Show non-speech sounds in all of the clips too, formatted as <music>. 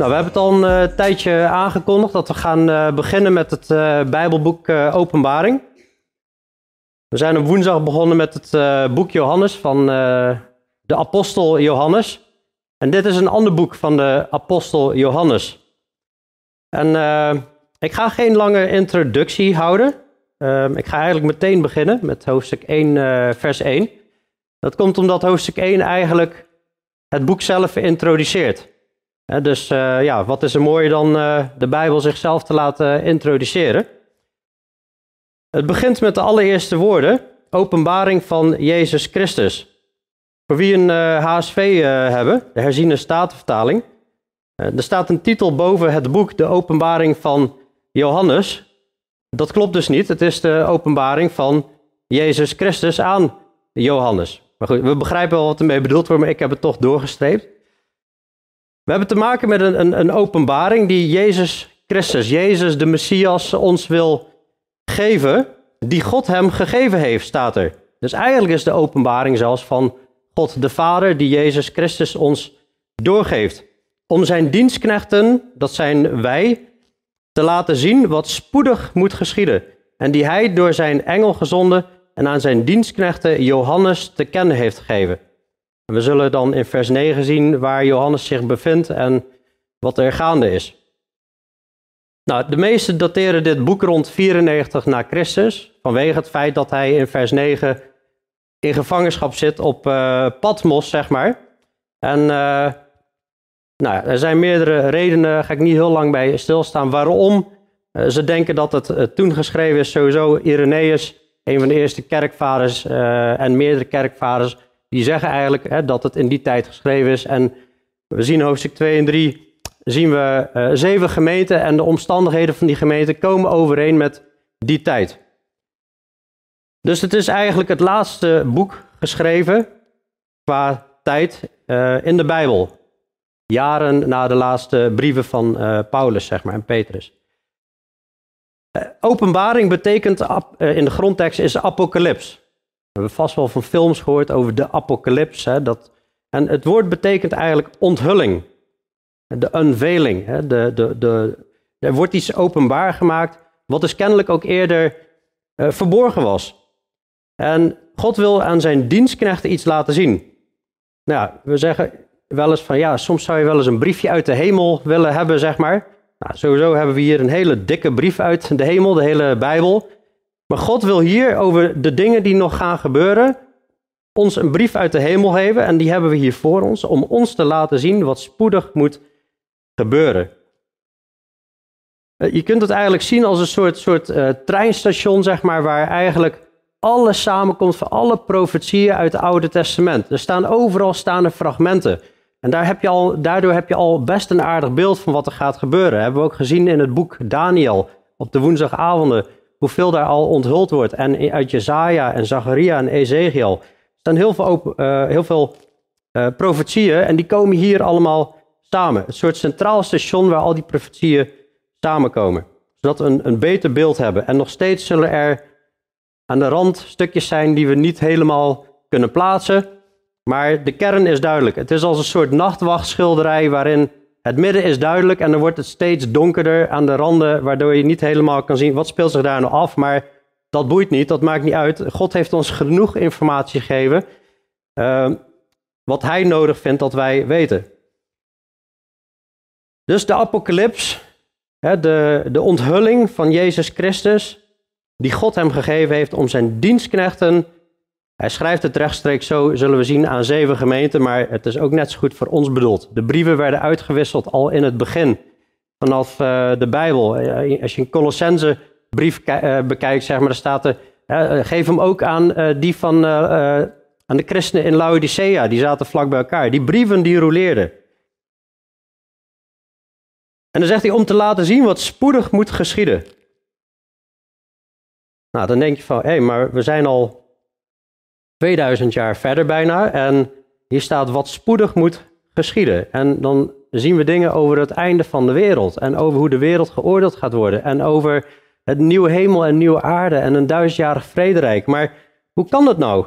Nou, we hebben het al een uh, tijdje aangekondigd dat we gaan uh, beginnen met het uh, Bijbelboek Openbaring. We zijn op woensdag begonnen met het boek Johannes van de apostel Johannes. En dit is een ander boek van de apostel Johannes. En ik ga geen lange introductie houden. Ehm, ik ga eigenlijk meteen beginnen met hoofdstuk 1, vers 1. Dat komt omdat hoofdstuk 1 eigenlijk het boek zelf introduceert dus uh, ja, wat is er mooier dan uh, de Bijbel zichzelf te laten introduceren? Het begint met de allereerste woorden, openbaring van Jezus Christus. Voor wie een eh, HSV hebben, de herziene statenvertaling, er staat een titel boven het boek, de openbaring van Johannes. Dat klopt dus niet, het is de openbaring van Jezus Christus aan Johannes. Maar goed, we begrijpen wel wat ermee bedoeld wordt, maar ik heb het toch doorgestreept. We hebben te maken met een, een, een openbaring die Jezus Christus, Jezus de Messias, ons wil geven, die God hem gegeven heeft, staat er. Dus eigenlijk is de openbaring zelfs van God de Vader, die Jezus Christus ons doorgeeft. Om zijn dienstknechten, dat zijn wij, te laten zien wat spoedig moet geschieden. En die hij door zijn engel gezonden en aan zijn dienstknechten Johannes te kennen heeft gegeven. We zullen dan in vers 9 zien waar Johannes zich bevindt en wat er gaande is. Nou, de meesten dateren dit boek rond 94 na Christus, vanwege het feit dat hij in vers 9 in gevangenschap zit op uh, Patmos, zeg maar. En uh, nou, er zijn meerdere redenen, ga ik niet heel lang bij stilstaan, waarom uh, ze denken dat het toen geschreven is. Sowieso Irenaeus, een van de eerste kerkvaders en meerdere kerkvaders, die zeggen eigenlijk hè, dat het in die tijd geschreven is. En we zien hoofdstuk 2 en 3, zien we uh, zeven gemeenten en de omstandigheden van die gemeenten komen overeen met die tijd. Dus het is eigenlijk het laatste boek geschreven qua tijd uh, in de Bijbel. Jaren na de laatste brieven van uh, Paulus, zeg maar, en Petrus. openbaring betekent in de grondtekst is apocalyps. Hebben vast wel van films gehoord over de apocalyps. Hè, dat, en het woord betekent eigenlijk onthulling. De unveiling. Hè, de, de, de, er wordt iets openbaar gemaakt, wat dus kennelijk ook eerder uh, verborgen was. En God wil aan zijn dienstknechten iets laten zien. Nou we zeggen wel eens van ja, soms zou je wel eens een briefje uit de hemel willen hebben, zeg maar. Nou, sowieso hebben we hier een hele dikke brief uit de hemel, de hele Bijbel. Maar God wil hier over de dingen die nog gaan gebeuren, ons een brief uit de hemel geven. En die hebben we hier voor ons, om ons te laten zien wat spoedig moet gebeuren. Eh, je kunt het eigenlijk zien als een soort, soort uh, treinstation, zeg maar, waar eigenlijk alles samenkomt van alle profetieën uit het Oude Testament. Er staan overal staan er fragmenten. En daar heb je al, daardoor heb je al best een aardig beeld van wat er gaat gebeuren. Dat hebben we ook gezien in het boek Daniel op de woensdagavonden hoeveel daar al onthuld wordt. En uit Jezaja en Zacharia en Ezekiel staan heel veel, uh, heel veel uh, profetieën en die komen hier allemaal samen. Een soort centraal station waar al die profetieën samenkomen. Zodat we een, een beter beeld hebben. En nog steeds zullen er aan de rand stukjes zijn die we niet helemaal kunnen plaatsen. Maar de kern is duidelijk. Het is als een soort nachtwachtschilderij waarin het midden is duidelijk en dan wordt het steeds donkerder aan de randen, waardoor je niet helemaal kan zien wat speelt zich daar nou af. Maar dat boeit niet, dat maakt niet uit. God heeft ons genoeg informatie gegeven, uh, wat hij nodig vindt dat wij weten. Dus de apocalyps, de, de onthulling van Jezus Christus, die God hem gegeven heeft om zijn dienstknechten hij schrijft het rechtstreeks zo, zullen we zien, aan zeven gemeenten, maar het is ook net zo goed voor ons bedoeld. De brieven werden uitgewisseld al in het begin, vanaf uh, de Bijbel. Eh, als je een Colossense brief bekijkt, zeg maar, dan staat er, geef hem ook aan die van, aan de christenen in Laodicea, die zaten vlak bij elkaar. Die brieven die roleerden. En dan zegt hij om te laten zien wat spoedig moet geschieden. Nou, dan denk je van, hé, hey, maar we zijn al 2000 jaar verder bijna. En hier staat wat spoedig moet geschieden. En dan zien we dingen over het einde van de wereld. En over hoe de wereld geoordeeld gaat worden. En over het nieuwe hemel en nieuwe aarde en een duizendjarig vrederijk. Maar hoe kan dat nou?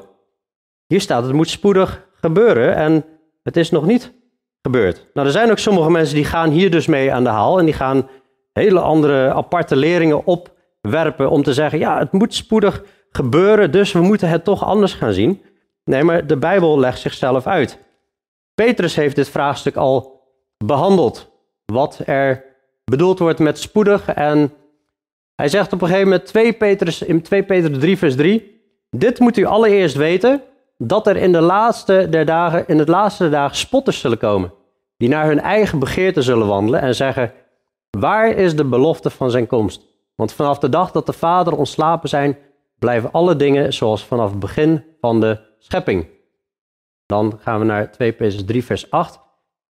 Hier staat het moet spoedig gebeuren en het is nog niet gebeurt. Nou, er zijn ook sommige mensen die gaan hier dus mee aan de haal en die gaan hele andere aparte leringen opwerpen om te zeggen, ja, het moet spoedig gebeuren, dus we moeten het toch anders gaan zien. Nee, maar de Bijbel legt zichzelf uit. Petrus heeft dit vraagstuk al behandeld, wat er bedoeld wordt met spoedig. En hij zegt op een gegeven moment 2 Petrus, in 2 Petrus 3 vers 3, dit moet u allereerst weten, dat er in, de laatste der dagen, in het laatste der dagen spotters zullen komen, die naar hun eigen begeerte zullen wandelen en zeggen, waar is de belofte van zijn komst? Want vanaf de dag dat de Vader ontslapen zijn, blijven alle dingen zoals vanaf het begin van de schepping. Dan gaan we naar 2 Petrus 3 vers 8.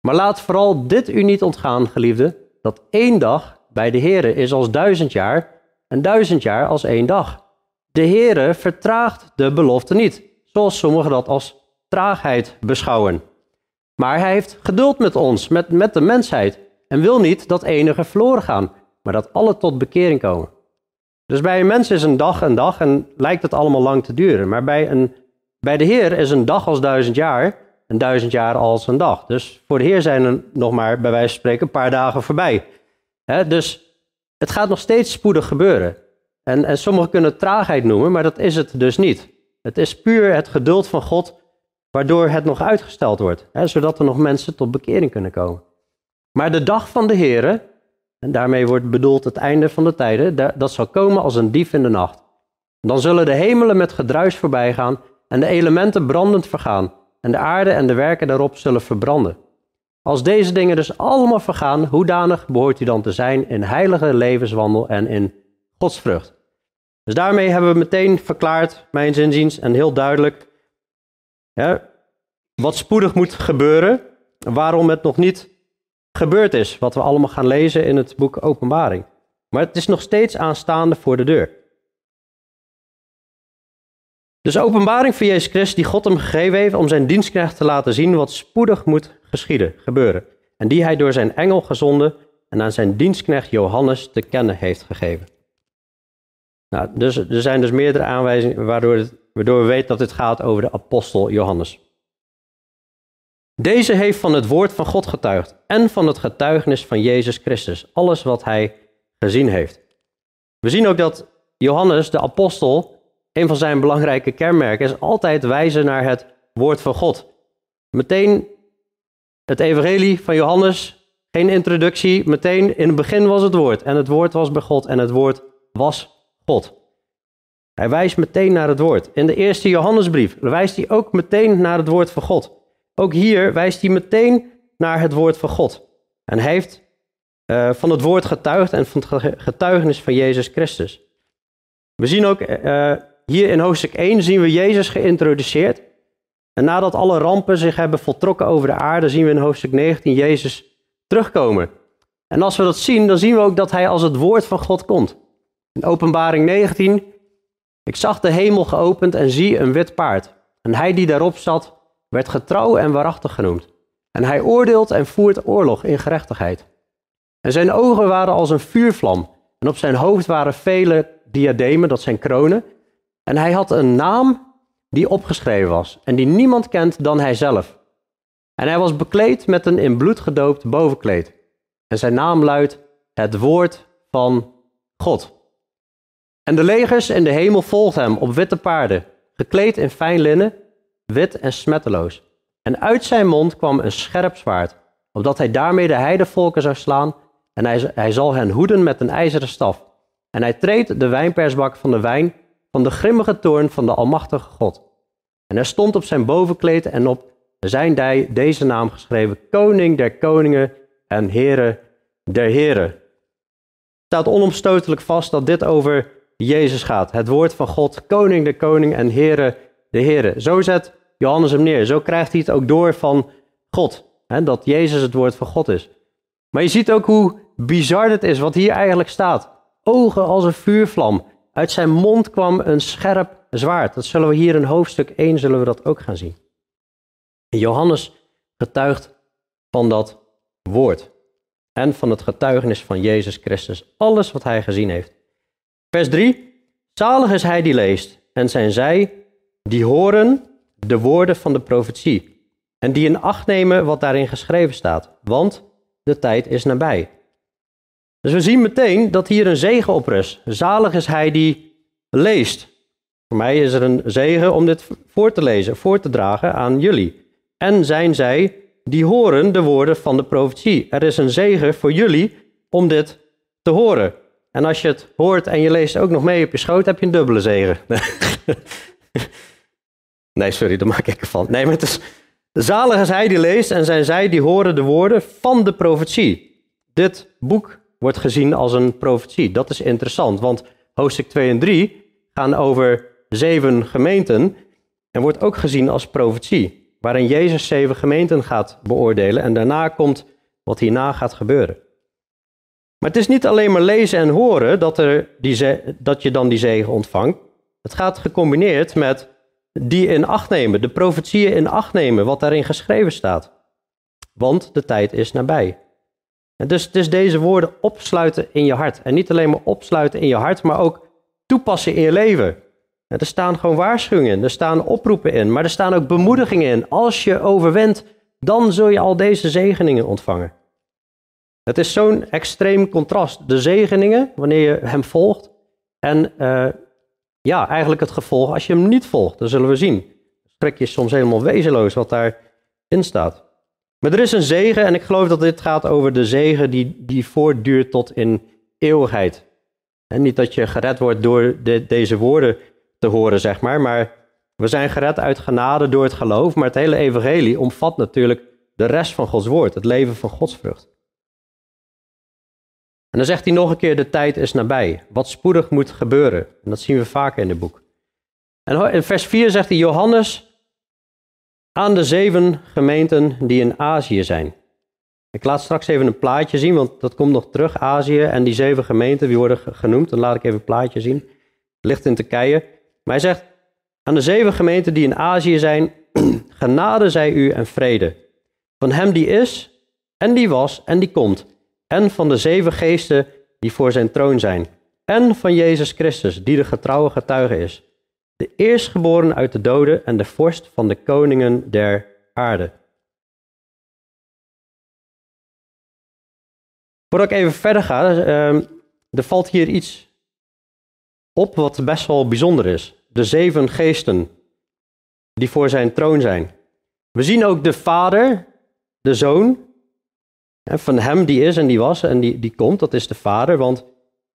Maar laat vooral dit u niet ontgaan, geliefde, dat één dag bij de Here is als duizend jaar en duizend jaar als één dag. De Heere vertraagt de belofte niet, zoals sommigen dat als traagheid beschouwen. Maar hij heeft geduld met ons, met, met de mensheid, en wil niet dat enige verloren gaan, maar dat alle tot bekering komen. Dus bij een mens is een dag een dag en lijkt het allemaal lang te duren. Maar bij, een, bij de Heer is een dag als duizend jaar, en duizend jaar als een dag. Dus voor de Heer zijn er nog maar, bij wijze van spreken, een paar dagen voorbij. dus het gaat nog steeds spoedig gebeuren. En, en sommigen kunnen het traagheid noemen, maar dat is het dus niet. Het is puur het geduld van God, waardoor het nog uitgesteld wordt. zodat er nog mensen tot bekering kunnen komen. Maar de dag van de Heer, en daarmee wordt bedoeld het einde van de tijden, dat zal komen als een dief in de nacht. Dan zullen de hemelen met gedruis voorbij gaan en de elementen brandend vergaan en de aarde en de werken daarop zullen verbranden. Als deze dingen dus allemaal vergaan, hoedanig behoort u dan te zijn in heilige levenswandel en in godsvrucht? Dus daarmee hebben we meteen verklaard, mijn zinziens, en heel duidelijk, wat spoedig moet gebeuren, waarom het nog niet gebeurd is, wat we allemaal gaan lezen in het boek Openbaring. Maar het is nog steeds aanstaande voor de deur. Dus openbaring van Jezus Christus die God hem gegeven heeft om zijn dienstknecht te laten zien wat spoedig moet geschieden, gebeuren. En die hij door zijn engel gezonden en aan zijn dienstknecht Johannes te kennen heeft gegeven. Nou, dus, er zijn dus meerdere aanwijzingen waardoor, waardoor we weten dat het gaat over de apostel Johannes. Deze heeft van het woord van God getuigd en van het getuigenis van Jezus Christus, alles wat hij gezien heeft. We zien ook dat Johannes, de apostel, een van zijn belangrijke kenmerken is altijd wijzen naar het woord van God. Meteen het evangelie van Johannes, geen introductie, meteen in het begin was het woord en het woord was bij God en het woord was God. Hij wijst meteen naar het woord. In de eerste Johannesbrief wijst hij ook meteen naar het woord van God. Ook hier wijst hij meteen naar het woord van God. En heeft uh, van het woord getuigd en van het getuigenis van Jezus Christus. We zien ook uh, hier in hoofdstuk 1 zien we Jezus geïntroduceerd. En nadat alle rampen zich hebben voltrokken over de aarde, zien we in hoofdstuk 19 Jezus terugkomen. En als we dat zien, dan zien we ook dat hij als het woord van God komt. In openbaring 19, ik zag de hemel geopend en zie een wit paard. En hij die daarop zat, werd getrouw en waarachtig genoemd. En hij oordeelt en voert oorlog in gerechtigheid. En zijn ogen waren als een vuurvlam. En op zijn hoofd waren vele diademen, dat zijn kronen. En hij had een naam die opgeschreven was en die niemand kent dan hijzelf. En hij was bekleed met een in bloed gedoopt bovenkleed. En zijn naam luidt het woord van God. En de legers in de hemel volgden hem op witte paarden, gekleed in fijn linnen, wit en smetteloos. En uit zijn mond kwam een scherp zwaard, opdat hij daarmee de heidevolken zou slaan, en hij, hij zal hen hoeden met een ijzeren staf. En hij treedt de wijnpersbak van de wijn van de grimmige toorn van de Almachtige God. En er stond op zijn bovenkleed en op zijn dij deze naam geschreven: Koning der Koningen en Heere der Heren. Het staat onomstotelijk vast dat dit over Jezus gaat. Het woord van God, Koning der Koning en Heere de Heren. Zo zet Johannes hem neer. Zo krijgt hij het ook door van God. Hè, dat Jezus het woord van God is. Maar je ziet ook hoe bizar het is wat hier eigenlijk staat. Ogen als een vuurvlam. Uit zijn mond kwam een scherp zwaard. Dat zullen we hier in hoofdstuk 1 zullen we dat ook gaan zien. Johannes getuigt van dat woord en van het getuigenis van Jezus Christus. Alles wat hij gezien heeft. Vers 3. Zalig is hij die leest en zijn zij die horen de woorden van de profetie en die in acht nemen wat daarin geschreven staat, want de tijd is nabij. Dus we zien meteen dat hier een zegen op rust. Zalig is hij die leest. Voor mij is er een zegen om dit voor te lezen, voor te dragen aan jullie. En zijn zij die horen de woorden van de profetie. Er is een zegen voor jullie om dit te horen. En als je het hoort en je leest ook nog mee op je schoot, heb je een dubbele zegen. <laughs> nee, sorry, daar maak ik ervan. Nee, maar het is, zalig is hij die leest en zijn zij die horen de woorden van de profetie. Dit boek wordt gezien als een profetie. Dat is interessant, want hoofdstuk 2 en 3 gaan over zeven gemeenten en wordt ook gezien als profetie, waarin Jezus zeven gemeenten gaat beoordelen en daarna komt wat hierna gaat gebeuren. Maar het is niet alleen maar lezen en horen dat, er die dat je dan die zegen ontvangt. Het gaat gecombineerd met die in acht nemen, de profetieën in acht nemen, wat daarin geschreven staat. Want de tijd is nabij. Dus het is deze woorden opsluiten in je hart. En niet alleen maar opsluiten in je hart, maar ook toepassen in je leven. er staan gewoon waarschuwingen in, er staan oproepen in, maar er staan ook bemoedigingen in. Als je overwint, dan zul je al deze zegeningen ontvangen. Het is zo'n extreem contrast. De zegeningen, wanneer je hem volgt, en uh, ja, eigenlijk het gevolg als je hem niet volgt. Dat zullen we zien. Trek je soms helemaal wezenloos wat daarin staat. Maar er is een zegen en ik geloof dat dit gaat over de zegen die, die voortduurt tot in eeuwigheid. En niet dat je gered wordt door de, deze woorden te horen, zeg maar, maar we zijn gered uit genade door het geloof, maar het hele evangelie omvat natuurlijk de rest van Gods woord, het leven van Gods vrucht. En dan zegt hij nog een keer, de tijd is nabij. Wat spoedig moet gebeuren. En dat zien we vaker in het boek. En in vers 4 zegt hij, Johannes aan de zeven gemeenten die in Azië zijn. Ik laat straks even een plaatje zien, want dat komt nog terug, Azië en die zeven gemeenten, die worden genoemd. Dan laat ik even een plaatje zien. Ligt in Turkije. Maar hij zegt, aan de zeven gemeenten die in Azië zijn, <clears throat> genade zij u en vrede. Van hem die is, en die was, en die komt en van de zeven geesten die voor zijn troon zijn, en van Jezus Christus, die de getrouwe getuige is, de eerstgeboren uit de doden en de vorst van de koningen der aarde. Voordat ik even verder ga, uh, er valt hier iets op wat best wel bijzonder is. De zeven geesten die voor zijn troon zijn. We zien ook de Vader, de Zoon van hem die is en die was en die, die komt, dat is de Vader. Want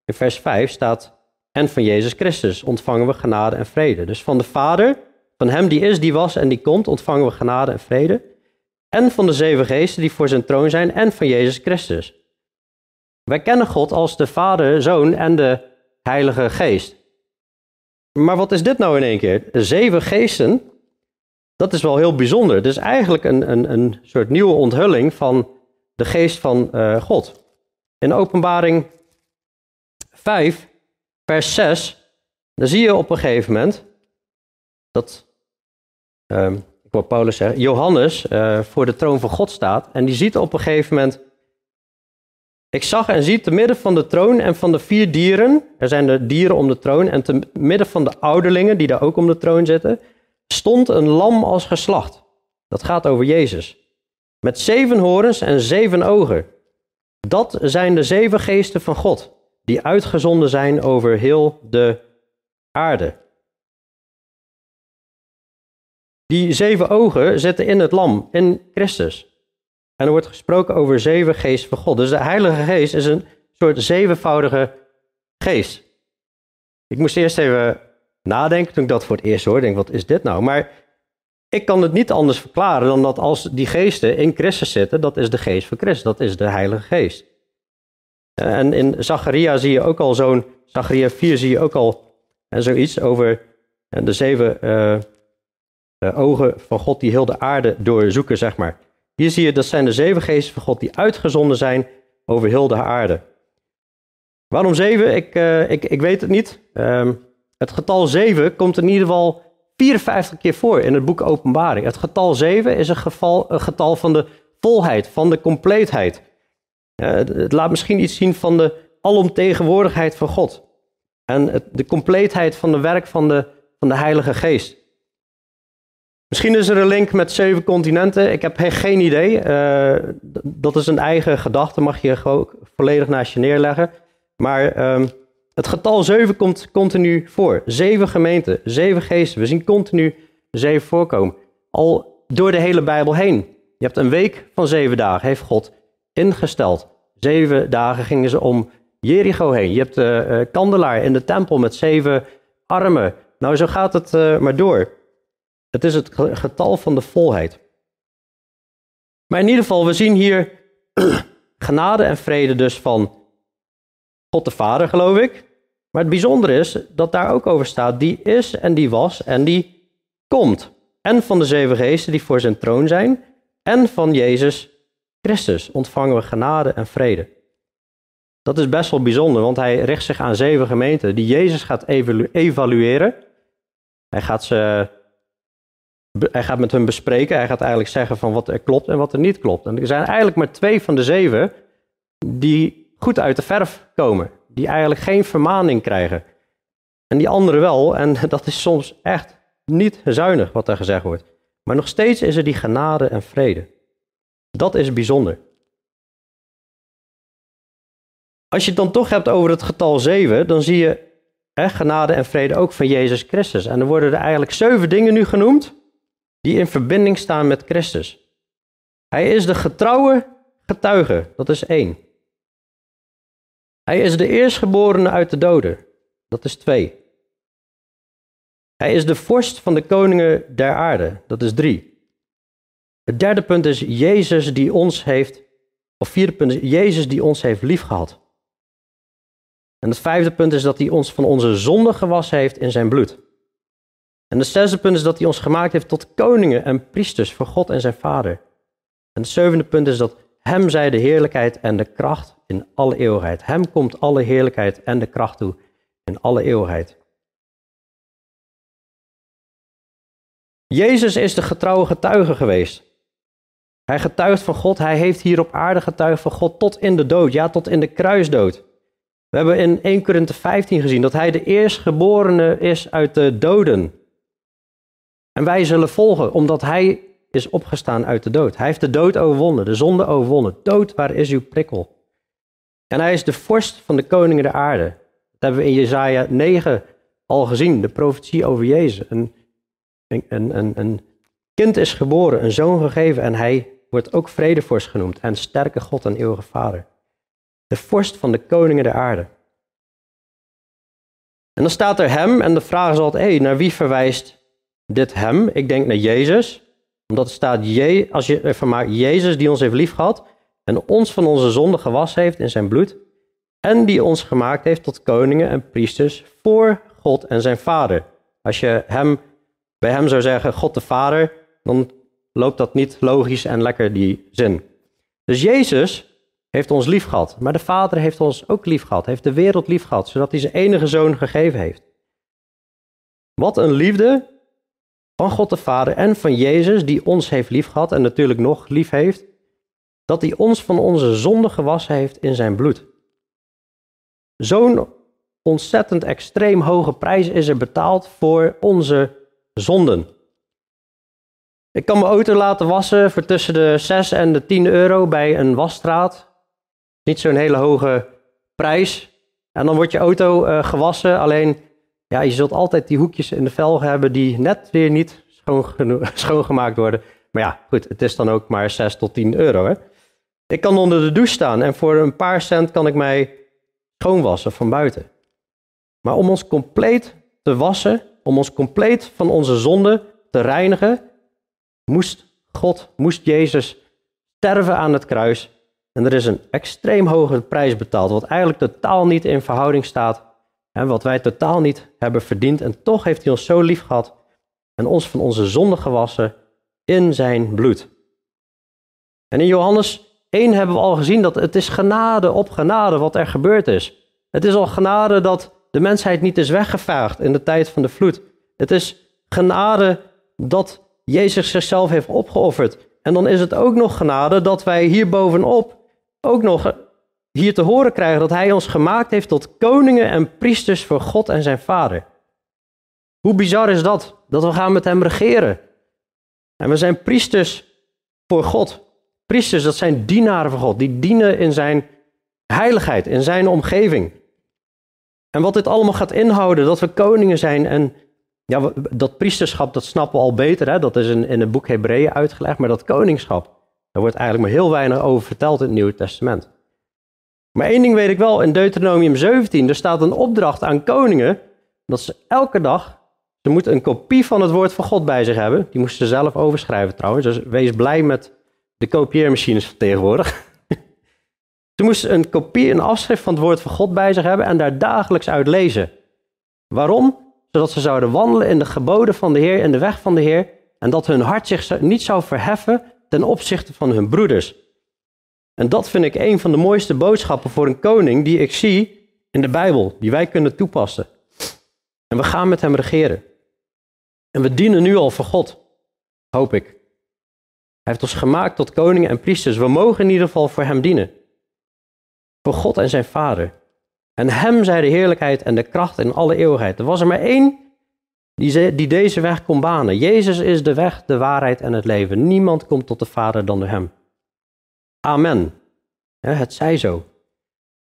in vers 5 staat, en van Jezus Christus ontvangen we genade en vrede. Dus van de Vader, van hem die is, die was en die komt, ontvangen we genade en vrede. En van de zeven geesten die voor zijn troon zijn en van Jezus Christus. Wij kennen God als de Vader, Zoon en de Heilige Geest. Maar wat is dit nou in één keer? Zeven geesten, dat is wel heel bijzonder. Het is eigenlijk een, een, een soort nieuwe onthulling van de geest van uh, God. In openbaring 5, vers 6, dan zie je op een gegeven moment dat, uh, ik Paulus zeggen, Johannes uh, voor de troon van God staat. En die ziet op een gegeven moment, ik zag en zie te midden van de troon en van de vier dieren, er zijn de dieren om de troon, en te midden van de ouderlingen die daar ook om de troon zitten, stond een lam als geslacht. Dat gaat over Jezus. Met zeven horens en zeven ogen. Dat zijn de zeven geesten van God, die uitgezonden zijn over heel de aarde. Die zeven ogen zitten in het lam, in Christus. En er wordt gesproken over zeven geesten van God. Dus de Heilige Geest is een soort zevenvoudige geest. Ik moest eerst even nadenken toen ik dat voor het eerst hoorde. Denk, wat is dit nou? Maar ik kan het niet anders verklaren dan dat als die geesten in Christus zitten, dat is de geest van Christus, dat is de Heilige Geest. En in Zacharia zie je ook al zo'n, Zacharia 4 zie je ook al en zoiets over de zeven uh, ogen van God die heel de aarde doorzoeken, zeg maar. Hier zie je, dat zijn de zeven geesten van God die uitgezonden zijn over heel de aarde. Waarom zeven? Ik, ik, ik weet het niet. Um, het getal zeven komt in ieder geval 54 keer voor in het boek Openbaring. Het getal 7 is een, geval, getal van de volheid, van de compleetheid. het laat misschien iets zien van de alomtegenwoordigheid van God. En de compleetheid van de werk van de, van de Heilige Geest. Misschien is er een link met zeven continenten. Ik heb geen idee. Uh, dat is een eigen gedachte, mag je gewoon volledig naast je neerleggen. Maar um, het getal zeven komt continu voor. Zeven gemeenten, zeven geesten. We zien continu zeven voorkomen. Al door de hele Bijbel heen. Je hebt een week van zeven dagen, heeft God ingesteld. Zeven dagen gingen ze om Jericho heen. Je hebt de uh, kandelaar in de tempel met zeven armen. Nou, zo gaat het uh, maar door. Het is het getal van de volheid. Maar in ieder geval, we zien hier <clears throat> genade en vrede dus van God de Vader, geloof ik. Maar het bijzondere is dat daar ook over staat, die is en die was en die komt. En van de zeven geesten die voor zijn troon zijn, en van Jezus Christus ontvangen we genade en vrede. Dat is best wel bijzonder, want hij richt zich aan zeven gemeenten die Jezus gaat evalueren. Hij gaat, ze, hij gaat met hun bespreken, hij gaat eigenlijk zeggen van wat er klopt en wat er niet klopt. En er zijn eigenlijk maar twee van de zeven die goed uit de verf komen, die eigenlijk geen vermaning krijgen. En die anderen wel, en <laughs> dat is soms echt niet zuinig wat er gezegd wordt. Maar nog steeds is er die genade en vrede. Dat is bijzonder. Als je het dan toch hebt over het getal 7, dan zie je hè, genade en vrede ook van Jezus Christus. En er worden er eigenlijk zeven dingen nu genoemd die in verbinding staan met Christus. Hij is de getrouwe getuige, dat is één. Hij is de eerstgeborene uit de doden, dat is twee. Hij is de vorst van de koningen der aarde, dat is drie. Het derde punt is Jezus die ons heeft, of vierde punt is Jezus die ons heeft liefgehad. En het vijfde punt is dat hij ons van onze zonde gewassen heeft in zijn bloed. En het zesde punt is dat hij ons gemaakt heeft tot koningen en priesters voor God en zijn Vader. En het zevende punt is dat hem zij de heerlijkheid en de kracht in alle eeuwigheid. Hem komt alle heerlijkheid en de kracht toe in alle eeuwigheid. Jezus is de getrouwe getuige geweest. Hij getuigt van God. Hij heeft hier op aarde getuigd van God tot in de dood. Ja, tot in de kruisdood. We hebben in 1 Korinthe 15 gezien dat hij de eerstgeborene is uit de doden. En wij zullen volgen, omdat hij is opgestaan uit de dood. Hij heeft de dood overwonnen, de zonde overwonnen. Dood, waar is uw prikkel? En hij is de vorst van de koningen der aarde. Dat hebben we in Jezaja 9 al gezien, de profetie over Jezus. Een, een, een, een kind is geboren, een zoon gegeven en hij wordt ook vredevorst genoemd en sterke God en eeuwige Vader de vorst van de koningen der aarde. En dan staat er hem en de vraag is altijd, hey, naar wie verwijst dit hem? Ik denk naar Jezus, omdat er staat, als je ervan maakt, Jezus die ons heeft liefgehad en ons van onze zonde gewassen heeft in zijn bloed en die ons gemaakt heeft tot koningen en priesters voor God en zijn Vader. Als je hem, bij hem zou zeggen God de Vader, dan loopt dat niet logisch en lekker die zin. Dus Jezus heeft ons lief gehad. Maar de Vader heeft ons ook lief gehad, heeft de wereld lief gehad, zodat hij zijn enige zoon gegeven heeft. Wat een liefde van God de Vader en van Jezus, die ons heeft lief gehad en natuurlijk nog lief heeft, dat hij ons van onze zonde gewassen heeft in zijn bloed. Zo'n ontzettend extreem hoge prijs is er betaald voor onze zonden. Ik kan mijn auto laten wassen voor tussen de 6 en de 10 euro bij een wasstraat. Niet zo'n hele hoge prijs. En dan wordt je auto uh, gewassen. Alleen, ja, je zult altijd die hoekjes in de velgen hebben die net weer niet <laughs> schoongemaakt worden. Maar ja, goed, het is dan ook maar 6 tot 10 euro. Hè? Ik kan onder de douche staan en voor een paar cent kan ik mij schoonwassen van buiten. Maar om ons compleet te wassen, om ons compleet van onze zonde te reinigen, moest God, moest Jezus sterven aan het kruis en er is een extreem hoge prijs betaald, wat eigenlijk totaal niet in verhouding staat. En wat wij totaal niet hebben verdiend. En toch heeft hij ons zo lief gehad en ons van onze zonde gewassen in zijn bloed. En in Johannes 1 hebben we al gezien dat het is genade op genade wat er gebeurd is. Het is al genade dat de mensheid niet is weggevaagd in de tijd van de vloed. Het is genade dat Jezus zichzelf heeft opgeofferd. En dan is het ook nog genade dat wij hier bovenop ook nog hier te horen krijgen dat hij ons gemaakt heeft tot koningen en priesters voor God en zijn Vader. Hoe bizar is dat? Dat we gaan met hem regeren. En we zijn priesters voor God. Priesters, dat zijn dienaren van God. Die dienen in zijn heiligheid, in zijn omgeving. En wat dit allemaal gaat inhouden, dat we koningen zijn en ja, dat priesterschap, dat snappen we al beter. Hè? Dat is in, in het boek Hebreeën uitgelegd. Maar dat koningschap, daar wordt eigenlijk maar heel weinig over verteld in het Nieuwe Testament. Maar één ding weet ik wel, in Deuteronomium 17, er staat een opdracht aan koningen, dat ze elke dag, ze moeten een kopie van het woord van God bij zich hebben. Die moesten ze zelf overschrijven trouwens, dus wees blij met de kopieermachines van tegenwoordig. <laughs> ze moesten een kopie, een afschrift van het woord van God bij zich hebben en daar dagelijks uit lezen. Waarom? Zodat ze zouden wandelen in de geboden van de Heer, in de weg van de Heer, en dat hun hart zich niet zou verheffen ten opzichte van hun broeders. En dat vind ik een van de mooiste boodschappen voor een koning die ik zie in de Bijbel, die wij kunnen toepassen. En we gaan met hem regeren. En we dienen nu al voor God, hoop ik. Hij heeft ons gemaakt tot koningen en priesters. We mogen in ieder geval voor hem dienen. Voor God en zijn Vader. En hem zij de heerlijkheid en de kracht in alle eeuwigheid. Er was er maar één die, deze weg kon banen. Jezus is de weg, de waarheid en het leven. Niemand komt tot de Vader dan door hem. Amen. het zij zo.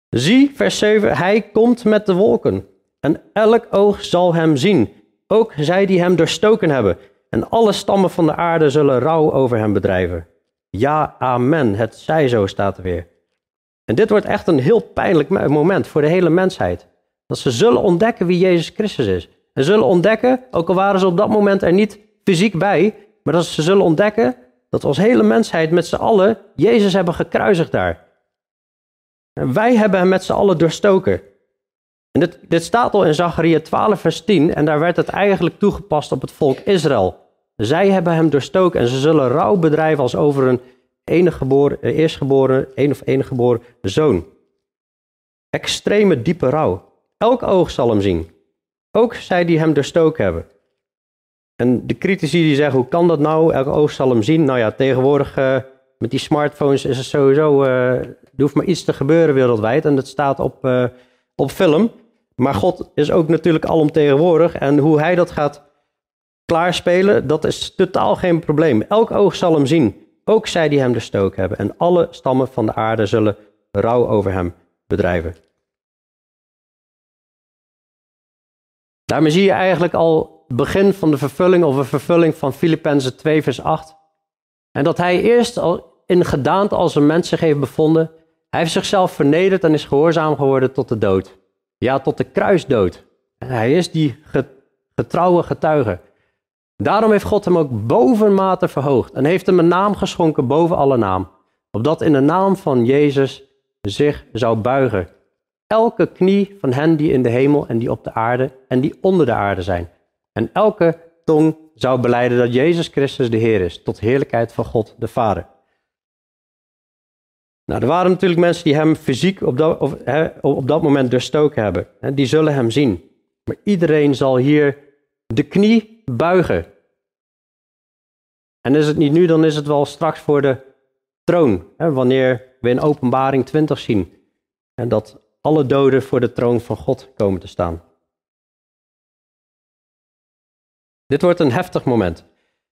Zie, vers 7, hij komt met de wolken. En elk oog zal hem zien. Ook zij die hem doorstoken hebben. En alle stammen van de aarde zullen rouw over hem bedrijven. Ja, amen. Het zij zo staat er weer. En dit wordt echt een heel pijnlijk moment voor de hele mensheid. Dat ze zullen ontdekken wie Jezus Christus is. En zullen ontdekken, ook al waren ze op dat moment er niet fysiek bij, maar dat ze zullen ontdekken dat we als hele mensheid met z'n allen Jezus hebben gekruisigd daar. En wij hebben hem met z'n allen doorstoken. En dit, dit staat al in Zachariah 12, vers 10, en daar werd het eigenlijk toegepast op het volk Israël. Zij hebben hem doorstoken en ze zullen rouw bedrijven als over een enige geboren, eh, eerstgeboren, een of enige geboren zoon. Extreme diepe rouw. Elk oog zal hem zien. Ook zij die hem doorstoken hebben. En de critici die zeggen, hoe kan dat nou? Elk oog zal hem zien. Nou ja, tegenwoordig uh, met die smartphones is het sowieso, uh, er hoeft maar iets te gebeuren wereldwijd. En dat staat op, uh, op film. Maar God is ook natuurlijk alomtegenwoordig. En hoe hij dat gaat klaarspelen, dat is totaal geen probleem. Elk oog zal hem zien. Ook zij die hem doorstoken hebben. En alle stammen van de aarde zullen rouw over hem bedrijven. Daarmee zie je eigenlijk al het begin van de vervulling of een vervulling van Filippenzen 2 vers 8. En dat hij eerst al in gedaante als een mens zich heeft bevonden. Hij heeft zichzelf vernederd en is gehoorzaam geworden tot de dood. Ja, tot de kruisdood. En hij is die getrouwe getuige. Daarom heeft God hem ook bovenmate verhoogd en heeft hem een naam geschonken boven alle naam. Opdat in de naam van Jezus zich zou buigen. Elke knie van hen die in de hemel en die op de aarde en die onder de aarde zijn. En elke tong zou beleiden dat Jezus Christus de Heer is, tot heerlijkheid van God de Vader. Nou, er waren natuurlijk mensen die hem fysiek op dat, of, op dat moment doorstoken hebben. Die zullen hem zien. Maar iedereen zal hier de knie buigen. En is het niet nu, dan is het wel straks voor de troon. Wanneer we in Openbaring 20 zien. En dat alle doden voor de troon van God komen te staan. Dit wordt een heftig moment.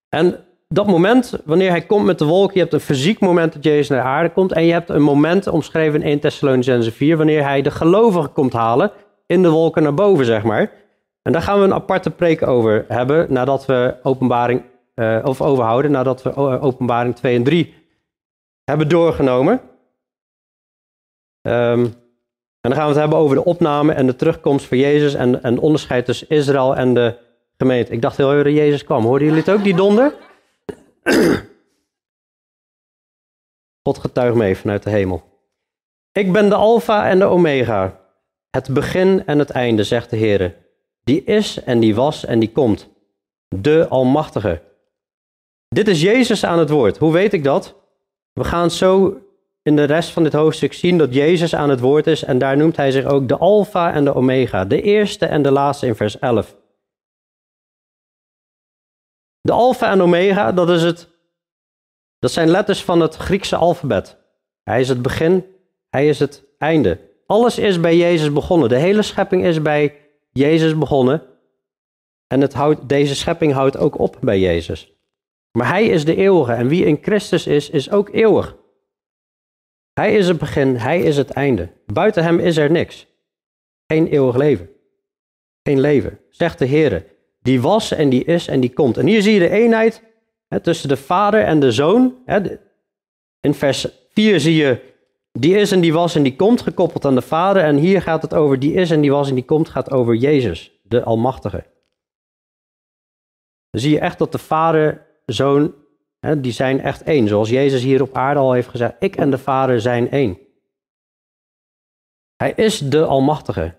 En dat moment, wanneer hij komt met de wolk, je hebt een fysiek moment dat Jezus naar de aarde komt. En je hebt een moment, omschreven in 1 Thessalonicense 4, wanneer hij de gelovigen komt halen in de wolken naar boven, zeg maar. En daar gaan we een aparte preek over hebben nadat we openbaring, uh, of overhouden, nadat we eh, openbaring 2 en 3 hebben doorgenomen. Um, en dan gaan we het hebben over de opname en de terugkomst van Jezus en, en onderscheid tussen Israël en de gemeente. Ik dacht heel even dat Jezus kwam. Hoorden jullie het ook, die donder? <clears throat> God getuigt mee vanuit de hemel. Ik ben de Alpha en de Omega, het begin en het einde, zegt de Heer die is en die was en die komt. De Almachtige. Dit is Jezus aan het woord. Hoe weet ik dat? We gaan zo in de rest van dit hoofdstuk zien dat Jezus aan het woord is en daar noemt hij zich ook de Alpha en de Omega, de eerste en de laatste in vers 11. De Alpha en Omega, dat, is het, dat zijn letters van het Griekse alfabet. Hij is het begin, hij is het einde. Alles is bij Jezus begonnen. De hele schepping is bij Jezus begonnen. En het deze schepping houdt ook op bij Jezus. Maar hij is de eeuwige en wie in Christus is, is ook eeuwig. Hij is het begin, hij is het einde. Buiten hem is er niks. Geen eeuwig leven. Geen leven, zegt de Heer. Die was en die is en die komt. En hier zie je de eenheid hè, tussen de vader en de zoon. Hè, in vers 4 zie je die is en die was en die komt gekoppeld aan de vader. En hier gaat het over die is en die was en die komt gaat over Jezus, de Almachtige. Dan zie je echt dat de vader, zoon, hè, die zijn echt één. Zoals Jezus hier op aarde al heeft gezegd, ik en de vader zijn één. Hij is de Almachtige.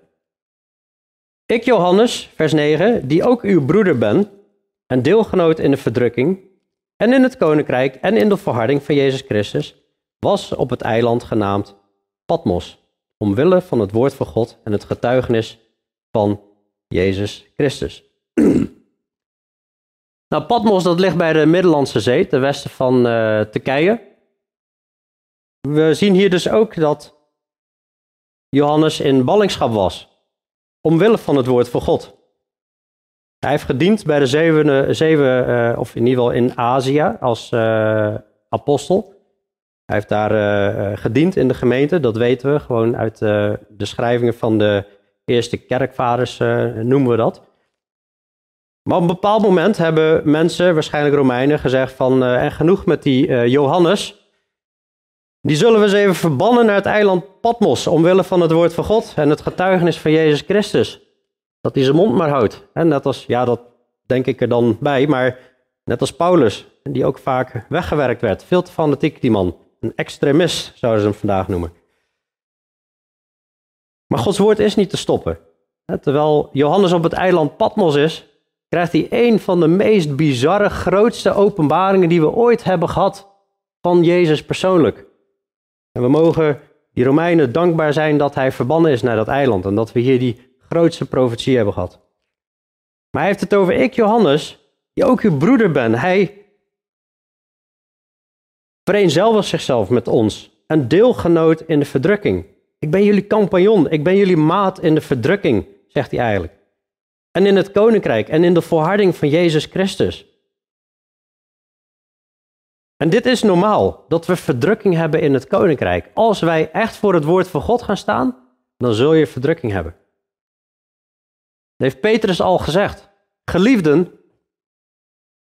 Ik, Johannes, vers 9, die ook uw broeder ben en deelgenoot in de verdrukking en in het koninkrijk en in de verharding van Jezus Christus, was op het eiland genaamd Patmos, omwille van het woord van God en het getuigenis van Jezus Christus. <clears throat> nou, Patmos dat ligt bij de Middellandse Zee, ten westen van uh, Turkije. We zien hier dus ook dat Johannes in ballingschap was omwille van het woord van God. Hij heeft gediend bij de zeven, zeven uh, of in ieder geval in Azië als uh, apostel. Hij heeft daar uh, gediend in de gemeente, dat weten we gewoon uit de schrijvingen van de eerste kerkvaders noemen we dat. Maar op een bepaald moment hebben mensen, waarschijnlijk Romeinen, gezegd van en genoeg met die Johannes. Die zullen we eens even verbannen naar het eiland Patmos, omwille van het woord van God en het getuigenis van Jezus Christus. Dat hij zijn mond maar houdt. En net als, ja, dat denk ik er dan bij, maar net als Paulus, die ook vaak weggewerkt werd. Veel te fanatiek, die man. Een extremist zouden ze hem vandaag noemen. Maar Gods woord is niet te stoppen. Terwijl Johannes op het eiland Patmos is, krijgt hij een van de meest bizarre, grootste openbaringen die we ooit hebben gehad van Jezus persoonlijk. En we mogen die Romeinen dankbaar zijn dat hij verbannen is naar dat eiland en dat we hier die grootste profetie hebben gehad. Maar hij heeft het over ik, Johannes, die ook uw broeder ben. Hij vereenzelvigt zichzelf met ons, een deelgenoot in de verdrukking. Ik ben jullie compagnon, ik ben jullie maat in de verdrukking, zegt hij eigenlijk. En in het koninkrijk en in de volharding van Jezus Christus. En dit is normaal, dat we verdrukking hebben in het koninkrijk. Als wij echt voor het woord van God gaan staan, dan zul je verdrukking hebben. Dat heeft Petrus al gezegd. Geliefden,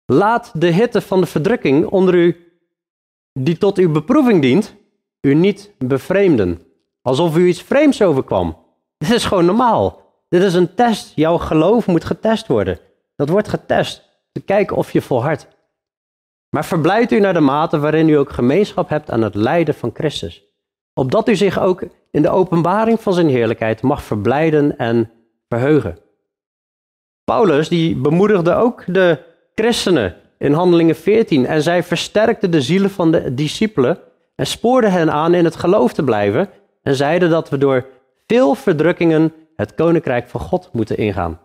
laat de hitte van de verdrukking onder u, die tot uw beproeving dient, u niet bevreemden. Alsof u iets vreemds overkwam. Dit is gewoon normaal. Dit is een test. Jouw geloof moet getest worden. Dat wordt getest. Te kijken of je volhardt. Maar verblijd u naar de mate waarin u ook gemeenschap hebt aan het lijden van Christus. Opdat u zich ook in de openbaring van zijn heerlijkheid mag verblijden en verheugen. Paulus die bemoedigde ook de christenen in Handelingen 14 en zij versterkte de zielen van de discipelen en spoorde hen aan in het geloof te blijven en zeiden dat we door veel verdrukkingen het koninkrijk van God moeten ingaan.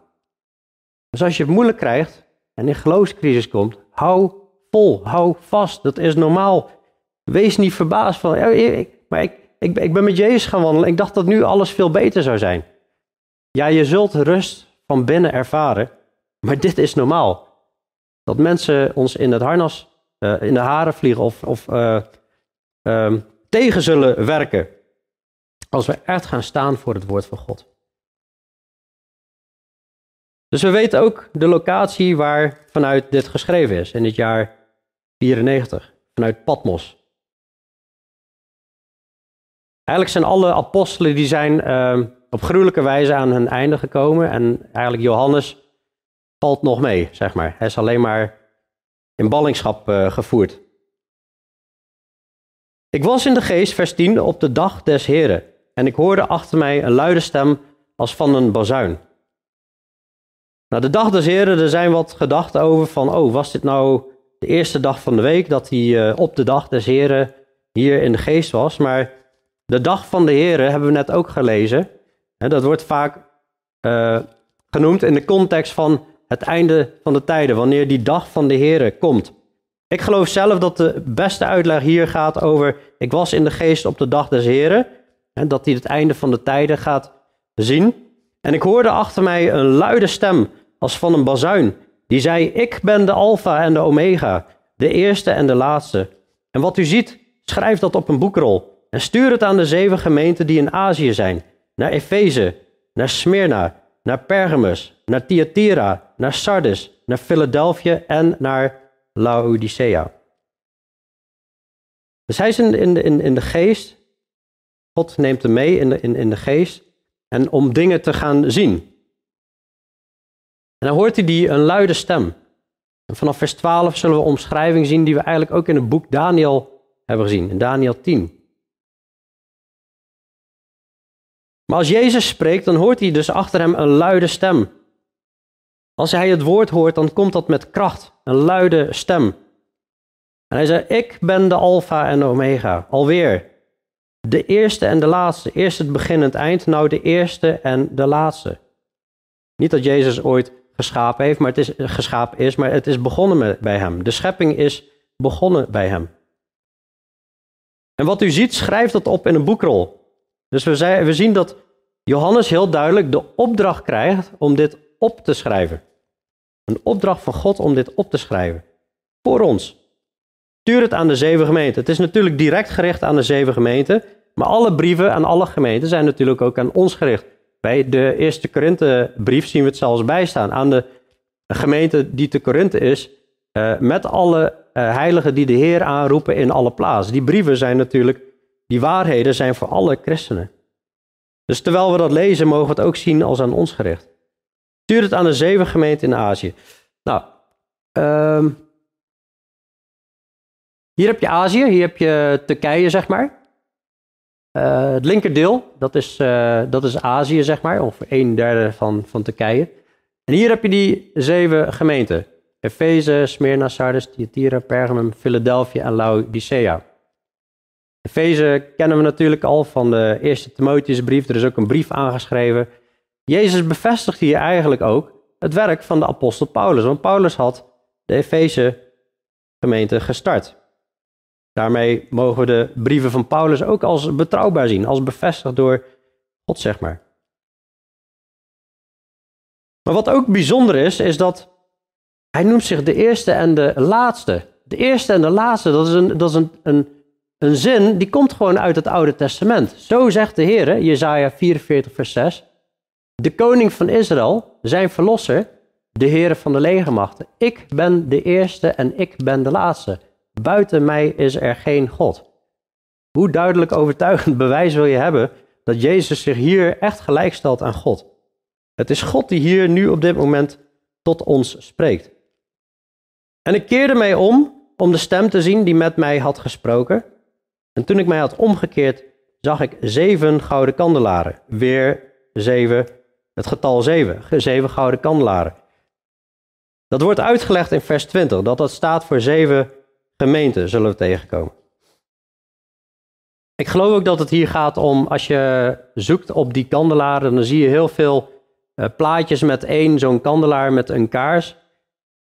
Dus als je het moeilijk krijgt en in geloofscrisis komt, hou vol, hou vast, dat is normaal. Wees niet verbaasd van, maar ik, ik, ik ben met Jezus gaan wandelen, ik dacht dat nu alles veel beter zou zijn. Ja, je zult rust van binnen ervaren, maar dit is normaal. Dat mensen ons in het harnas, uh, in de haren vliegen of, of uh, um, tegen zullen werken. Als we echt gaan staan voor het woord van God. Dus we weten ook de locatie waar vanuit dit geschreven is, in het jaar 94, vanuit Patmos. Eigenlijk zijn alle apostelen die zijn uh, op gruwelijke wijze aan hun einde gekomen en eigenlijk Johannes valt nog mee, zeg maar. Hij is alleen maar in ballingschap uh, gevoerd. Ik was in de geest, vers 10, op de dag des Heren en ik hoorde achter mij een luide stem als van een bazuin. Nou, de dag des Heren, er zijn wat gedachten over van, oh, was dit nou de eerste dag van de week dat hij uh, op de dag des Heren hier in de geest was? Maar de dag van de Heren hebben we net ook gelezen. En dat wordt vaak uh, genoemd in de context van het einde van de tijden, wanneer die dag van de Heren komt. Ik geloof zelf dat de beste uitleg hier gaat over, ik was in de geest op de dag des Heren, en dat hij het einde van de tijden gaat zien. En ik hoorde achter mij een luide stem als van een bazuin, die zei, ik ben de alfa en de omega, de eerste en de laatste. En wat u ziet, schrijf dat op een boekrol en stuur het aan de zeven gemeenten die in Azië zijn, naar Efeze, naar Smyrna, naar Pergamus, naar Thyatira, naar Sardis, naar Philadelphia en naar Laodicea. Dus hij is in, in, in, in de geest. God neemt hem mee in de, in, in de geest. En om dingen te gaan zien. En dan hoort hij die een luide stem. En vanaf vers 12 zullen we omschrijving zien die we eigenlijk ook in het boek Daniel hebben gezien. In Daniel 10. Maar als Jezus spreekt, dan hoort hij dus achter hem een luide stem. Als hij het woord hoort, dan komt dat met kracht, een luide stem. En hij zei, ik ben de alfa en omega, alweer. De eerste en de laatste, eerst het begin en het eind, nou de eerste en de laatste. Niet dat Jezus ooit geschapen heeft, maar het is geschapen is, maar het is begonnen bij hem. De schepping is begonnen bij hem. En wat u ziet, schrijft dat op in een boekrol. Dus we, zei, we zien dat Johannes heel duidelijk de opdracht krijgt om dit op te schrijven. Een opdracht van God om dit op te schrijven. Voor ons. Stuur het aan de zeven gemeenten. Het is natuurlijk direct gericht aan de zeven gemeenten. Maar alle brieven aan alle gemeenten zijn natuurlijk ook aan ons gericht. Bij de eerste Korinthe-brief zien we het zelfs bijstaan. Aan de gemeente die te Korinthe is. Uh, met alle uh, heiligen die de Heer aanroepen in alle plaatsen. Die brieven zijn natuurlijk, die waarheden zijn voor alle christenen. Dus terwijl we dat lezen, mogen we het ook zien als aan ons gericht. Stuur het aan de zeven gemeenten in Azië. Nou, um, hier heb je Azië, hier heb je Turkije, zeg maar. Uh, het linkerdeel, dat is, uh, dat is Azië, zeg maar, ongeveer een derde van, van Turkije. En hier heb je die zeven gemeenten. Efeze, Smyrna, Sardis, Thyatira, Pergamum, Philadelphia en Laodicea. Efeze kennen we natuurlijk al van de eerste Timotheusbrief. Er is ook een brief aangeschreven. Jezus bevestigt hier eigenlijk ook het werk van de apostel Paulus. Want Paulus had de Efeze gemeente gestart. Daarmee mogen we de brieven van Paulus ook als betrouwbaar zien, als bevestigd door God, zeg maar. Maar wat ook bijzonder is, is dat hij noemt zich de eerste en de laatste. De eerste en de laatste, dat is een, dat is een, een, een zin die komt gewoon uit het Oude Testament. Zo zegt de Heer, Jezaja 44, vers 6. De koning van Israël, zijn verlosser, de Heer van de legermachten. Ik ben de eerste en ik ben de laatste. Buiten mij is er geen God. Hoe duidelijk overtuigend <laughs> bewijs wil je hebben dat Jezus zich hier echt gelijkstelt aan God? Het is God die hier nu op dit moment tot ons spreekt. En ik keerde mij om om de stem te zien die met mij had gesproken. En toen ik mij had omgekeerd, zag ik zeven gouden kandelaren. Weer zeven, het getal zeven, <laughs> zeven gouden kandelaren. Dat wordt uitgelegd in vers 20, dat dat staat voor zeven gemeenten zullen we tegenkomen. Ik geloof ook dat het hier gaat om, als je zoekt op die kandelaren, dan zie je heel veel uh, plaatjes met één zo'n kandelaar met een kaars.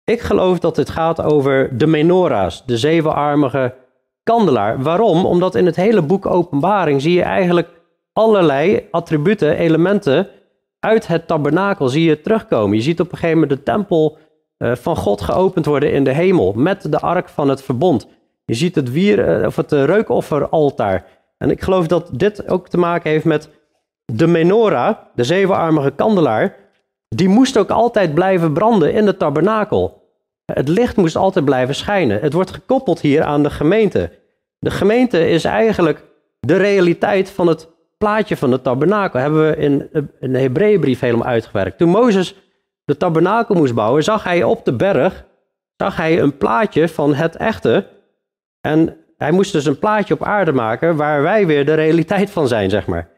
Ik geloof dat het gaat over de menorahs, de zevenarmige kandelaar. Waarom? Omdat in het hele boek Openbaring zie je eigenlijk allerlei attributen, elementen uit het tabernakel zie je terugkomen. Je ziet op een gegeven moment de tempel eh, van God geopend worden in de hemel met de ark van het verbond. Je ziet het, wier, eh, of het eh, reukofferaltaar. En ik geloof dat dit ook te maken heeft met de menorah, de zevenarmige kandelaar. Die moest ook altijd blijven branden in de tabernakel. Het licht moest altijd blijven schijnen. Het wordt gekoppeld hier aan de gemeente. De gemeente is eigenlijk de realiteit van het plaatje van de tabernakel. Hebben we in, in de Hebreeënbrief helemaal uitgewerkt. Toen Mozes de tabernakel moest bouwen, zag hij op de berg zag hij een plaatje van het echte. En hij moest dus een plaatje op aarde maken waar wij weer de realiteit van zijn, zeg maar.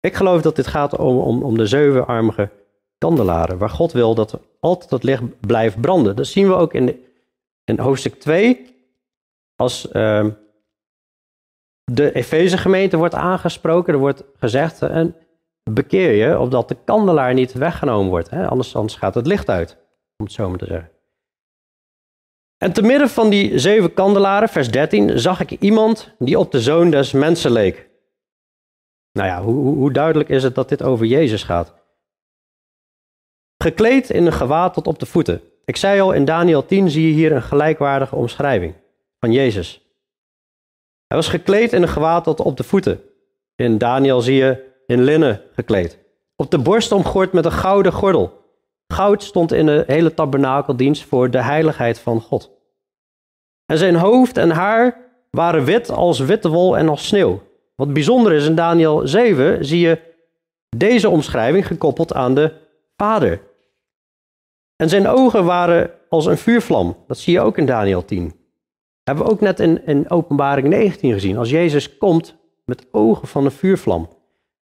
Ik geloof dat dit gaat om, om, de zevenarmige kandelaren, waar God wil dat altijd het licht blijft branden. Dat zien we ook in, in hoofdstuk 2, als uh, de Efeze gemeente wordt aangesproken, er wordt gezegd, en bekeer je, opdat de kandelaar niet weggenomen wordt. Hè? Anders, anders gaat het licht uit, om het zo maar te zeggen. En te midden van die zeven kandelaren, vers 13, zag ik iemand die op de zoon des mensen leek. Nou ja, hoe, hoe duidelijk is het dat dit over Jezus gaat? Gekleed in een gewaad tot op de voeten, Ik zei al, in Daniel 10 zie je hier een gelijkwaardige omschrijving van Jezus. Hij was gekleed in een gewaad tot op de voeten. In Daniel zie je in linnen gekleed. Op de borst omgord met een gouden gordel. Goud stond in de hele tabernakeldienst voor de heiligheid van God. En zijn hoofd en haar waren wit als witte wol en als sneeuw. Wat bijzonder is, in Daniel 7 zie je deze omschrijving gekoppeld aan de Vader. En zijn ogen waren als een vuurvlam. Dat zie je ook in Daniel 10. Dat hebben we ook net in Openbaring 19 gezien. Als Jezus komt met ogen van een vuurvlam.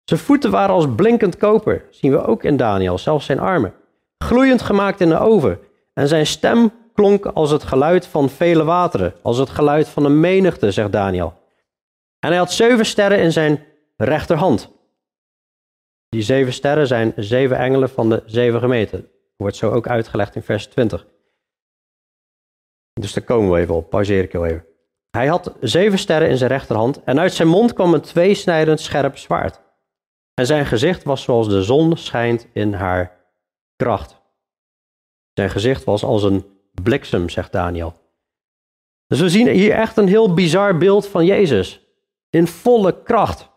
Zijn voeten waren als blinkend koper. Zien we ook in Daniel, zelfs zijn armen. Gloeiend gemaakt in de oven. En zijn stem klonk als het geluid van vele wateren. Als het geluid van een menigte, zegt Daniel. En hij had zeven sterren in zijn rechterhand. Die zeven sterren zijn zeven engelen van de zeven gemeenten. Wordt zo ook uitgelegd in vers 20. Dus daar komen we even op, pauzeer ik heel even. Hij had zeven sterren in zijn rechterhand en uit zijn mond kwam een tweesnijdend scherp zwaard. En zijn gezicht was zoals de zon schijnt in haar kracht. Zijn gezicht was als een bliksem, zegt Daniel. Dus we zien hier echt een heel bizar beeld van Jezus. In volle kracht.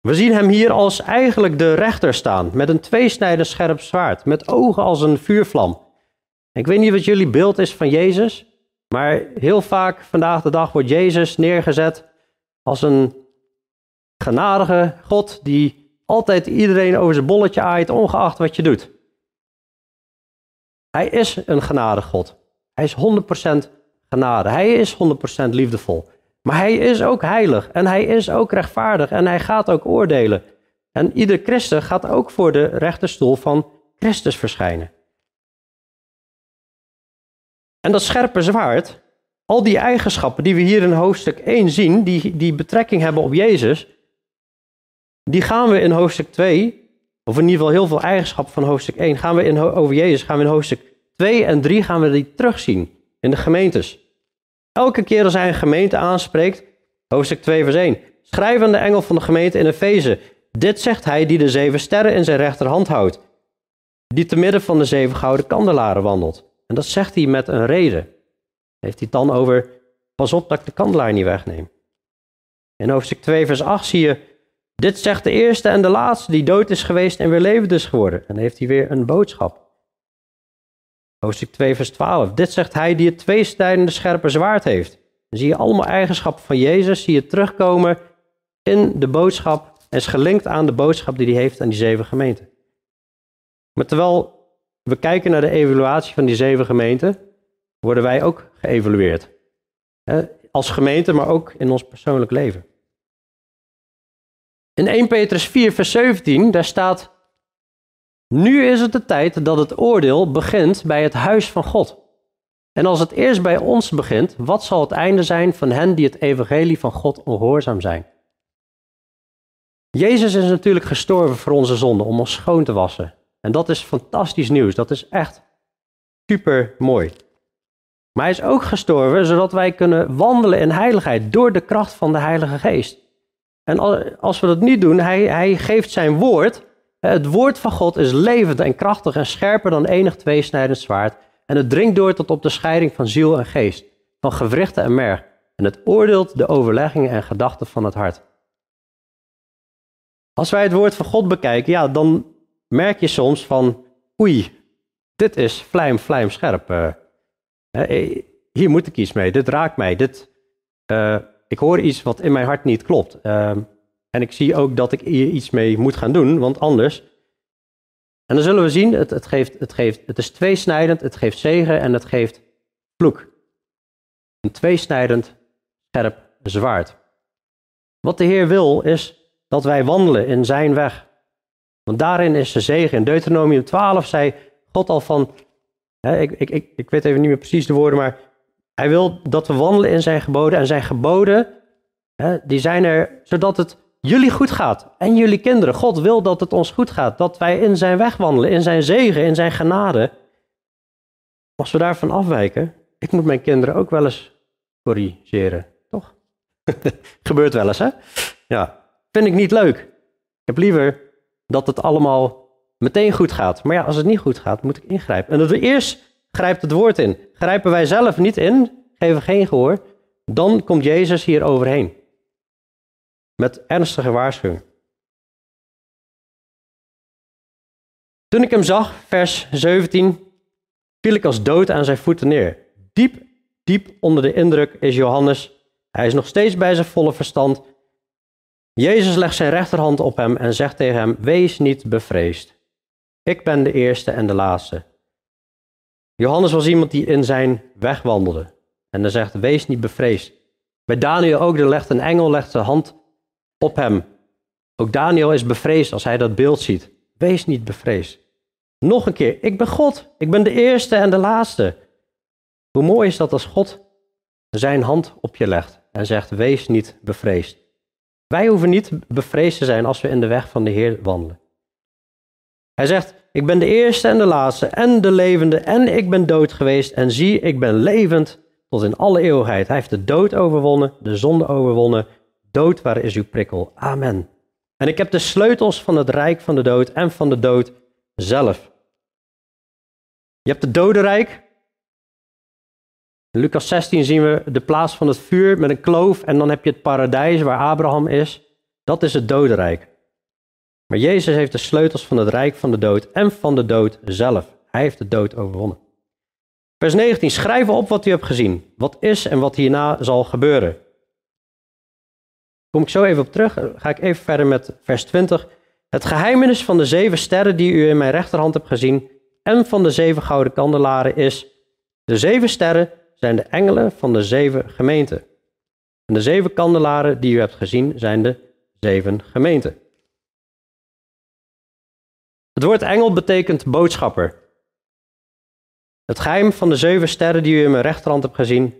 We zien hem hier als eigenlijk de rechter staan, met een tweesnijdend scherp zwaard, met ogen als een vuurvlam. Ik weet niet wat jullie beeld is van Jezus, maar heel vaak vandaag de dag wordt Jezus neergezet als een genadige God die altijd iedereen over zijn bolletje aait, ongeacht wat je doet. Hij is een genadig God. Hij is 100% genade. Hij is 100% liefdevol. Maar hij is ook heilig en hij is ook rechtvaardig en hij gaat ook oordelen. En ieder christen gaat ook voor de rechterstoel van Christus verschijnen. En dat scherpe zwaard, al die eigenschappen die we hier in hoofdstuk 1 zien, die, die betrekking hebben op Jezus, die gaan we in hoofdstuk 2, of in ieder geval heel veel eigenschappen van hoofdstuk 1, gaan we in, over Jezus, gaan we in hoofdstuk 2 en 3 gaan we die terugzien in de gemeentes. Elke keer als hij een gemeente aanspreekt, hoofdstuk 2 vers 1, schrijf aan de engel van de gemeente in Efeze, dit zegt hij die de zeven sterren in zijn rechterhand houdt, die te midden van de zeven gouden kandelaren wandelt. En dat zegt hij met een reden. Heeft hij dan over, pas op dat ik de kandelaar niet wegneem. In hoofdstuk 2 vers 8 zie je, dit zegt de eerste en de laatste die dood is geweest en weer levend is geworden. En heeft hij weer een boodschap. Hoofdstuk 2, vers 12. Dit zegt hij die het tweesnijdende scherpe zwaard heeft. Dan zie je allemaal eigenschappen van Jezus, zie je terugkomen in de boodschap en is gelinkt aan de boodschap die hij heeft aan die zeven gemeenten. Maar terwijl we kijken naar de evaluatie van die zeven gemeenten, worden wij ook geëvalueerd. Als gemeente, maar ook in ons persoonlijk leven. In 1 Petrus 4, vers 17, daar staat nu is het de tijd dat het oordeel begint bij het huis van God. En als het eerst bij ons begint, wat zal het einde zijn van hen die het evangelie van God ongehoorzaam zijn? Jezus is natuurlijk gestorven voor onze zonden om ons schoon te wassen. En dat is fantastisch nieuws. Dat is echt super mooi. Maar hij is ook gestorven zodat wij kunnen wandelen in heiligheid door de kracht van de Heilige Geest. En als we dat niet doen, hij, hij geeft zijn woord het woord van God is levend en krachtig en scherper dan enig tweesnijdend zwaard. En het dringt door tot op de scheiding van ziel en geest, van gewrichten en merg. En het oordeelt de overleggingen en gedachten van het hart. Als wij het woord van God bekijken, ja, dan merk je soms van, oei, dit is vlijm, vlijm scherp. Uh, hier moet ik iets mee, dit raakt mij, dit, ik hoor iets wat in mijn hart niet klopt. Uh, en ik zie ook dat ik hier iets mee moet gaan doen, want anders. En dan zullen we zien, het, het, geeft, het, geeft, het is tweesnijdend, het geeft zegen en het geeft vloek. Een tweesnijdend, scherp zwaard. Wat de Heer wil, is dat wij wandelen in zijn weg. Want daarin is de zegen. In Deuteronomium 12 zei God al van, hè, ik, ik, ik, ik weet even niet meer precies de woorden, maar hij wil dat we wandelen in zijn geboden. En zijn geboden, hè, die zijn er zodat het jullie goed gaat en jullie kinderen. God wil dat het ons goed gaat, dat wij in zijn weg wandelen, in zijn zegen, in zijn genade. Als we daarvan afwijken, ik moet mijn kinderen ook wel eens corrigeren, toch? <laughs> Gebeurt wel eens, hè? Ja, vind ik niet leuk. Ik heb liever dat het allemaal meteen goed gaat. Maar ja, als het niet goed gaat, moet ik ingrijpen. En dat we eerst grijpt het woord in. Grijpen wij zelf niet in, geven geen gehoor, dan komt Jezus hier overheen. Met ernstige waarschuwing. Toen ik hem zag, vers 17, viel ik als dood aan zijn voeten neer. Diep, diep onder de indruk is Johannes. Hij is nog steeds bij zijn volle verstand. Jezus legt zijn rechterhand op hem en zegt tegen hem: Wees niet bevreesd. Ik ben de eerste en de laatste. Johannes was iemand die in zijn weg wandelde. En hij zegt: Wees niet bevreesd. Bij Daniel ook, er legt een engel legt de hand op hem. Ook Daniel is bevreesd als hij dat beeld ziet. Wees niet bevreesd. Nog een keer, ik ben God. Ik ben de eerste en de laatste. Hoe mooi is dat als God zijn hand op je legt en zegt: Wees niet bevreesd. Wij hoeven niet bevreesd te zijn als we in de weg van de Heer wandelen. Hij zegt: Ik ben de eerste en de laatste en de levende en ik ben dood geweest en zie, ik ben levend tot in alle eeuwigheid. Hij heeft de dood overwonnen, de zonde overwonnen. Dood, waar is uw prikkel? Amen. En ik heb de sleutels van het rijk van de dood en van de dood zelf. Je hebt het dodenrijk. In Lucas 16 zien we de plaats van het vuur met een kloof en dan heb je het paradijs waar Abraham is. Dat is het dodenrijk. Maar Jezus heeft de sleutels van het rijk van de dood en van de dood zelf. Hij heeft de dood overwonnen. Vers 19. Schrijf op wat u hebt gezien. Wat is en wat hierna zal gebeuren. Kom ik zo even op terug. Ga ik even verder met vers 20. Het geheimenis van de zeven sterren die u in mijn rechterhand hebt gezien en van de zeven gouden kandelaren is: de zeven sterren zijn de engelen van de zeven gemeenten. En de zeven kandelaren die u hebt gezien zijn de zeven gemeenten. Het woord engel betekent boodschapper. Het geheim van de zeven sterren die u in mijn rechterhand hebt gezien,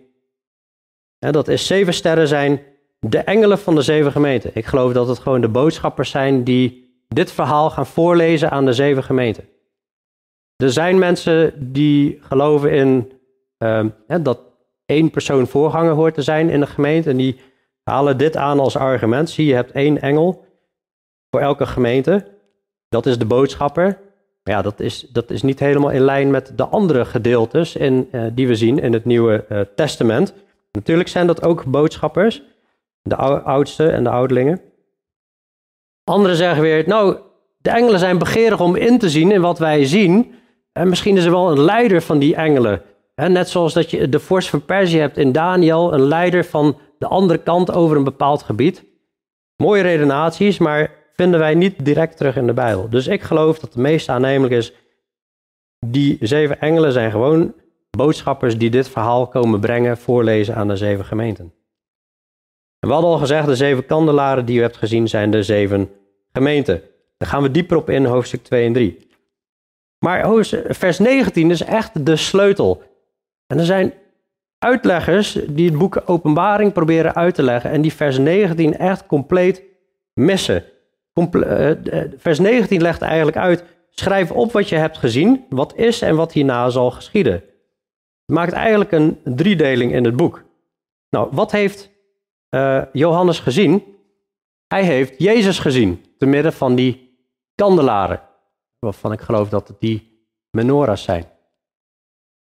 dat is zeven sterren zijn de engelen van de zeven gemeenten. Ik geloof dat het gewoon de boodschappers zijn die dit verhaal gaan voorlezen aan de zeven gemeenten. Er zijn mensen die geloven in uh, dat één persoon voorganger hoort te zijn in de gemeente. En die halen dit aan als argument. Zie, je hebt één engel voor elke gemeente. Dat is de boodschapper. Ja, dat is, dat is niet helemaal in lijn met de andere gedeeltes in, uh, die we zien in het Nieuwe uh, Testament. Natuurlijk zijn dat ook boodschappers, de oudste en de ouderlingen. Anderen zeggen weer, nou, de engelen zijn begeerig om in te zien in wat wij zien. En misschien is er wel een leider van die engelen. net zoals dat je de vorst van Perzië hebt in Daniel, een leider van de andere kant over een bepaald gebied. Mooie redenaties, maar vinden wij niet direct terug in de Bijbel. Dus ik geloof dat het meest aannemelijk is, die zeven engelen zijn gewoon boodschappers die dit verhaal komen brengen, voorlezen aan de zeven gemeenten. En we hadden al gezegd, de zeven kandelaren die u hebt gezien zijn de zeven gemeenten. Daar gaan we dieper op in hoofdstuk 2 en 3. Maar vers 19 is echt de sleutel. En er zijn uitleggers die het boek Openbaring proberen uit te leggen en die vers 19 echt compleet missen. Eh, eh, vers 19 legt eigenlijk uit: schrijf op wat je hebt gezien, wat is en wat hierna zal geschieden. Het maakt eigenlijk een driedeling in het boek. Nou, wat heeft uh, Johannes gezien? Hij heeft Jezus gezien, te midden van die kandelaren waarvan ik geloof dat het die menorahs zijn.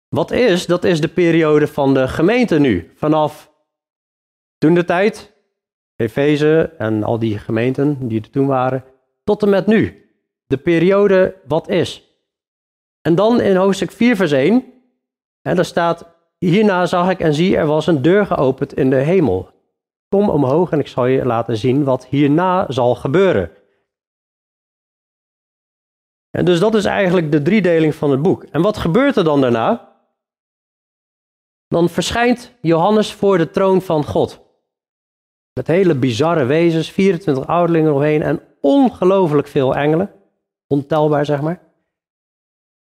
Wat is, dat is de periode van de gemeente nu. Vanaf toen de tijd, Efeze en al die gemeenten die er toen waren, tot en met nu. De periode wat is. En dan in hoofdstuk 4 vers 1, en daar staat, hierna zag ik en zie er was een deur geopend in de hemel. Kom omhoog en ik zal je laten zien wat hierna zal gebeuren. En dus dat is eigenlijk de driedeling van het boek. En wat gebeurt er dan daarna? Dan verschijnt Johannes voor de troon van God. Met hele bizarre wezens, 24 ouderlingen omheen en ongelooflijk veel engelen. Ontelbaar, zeg maar.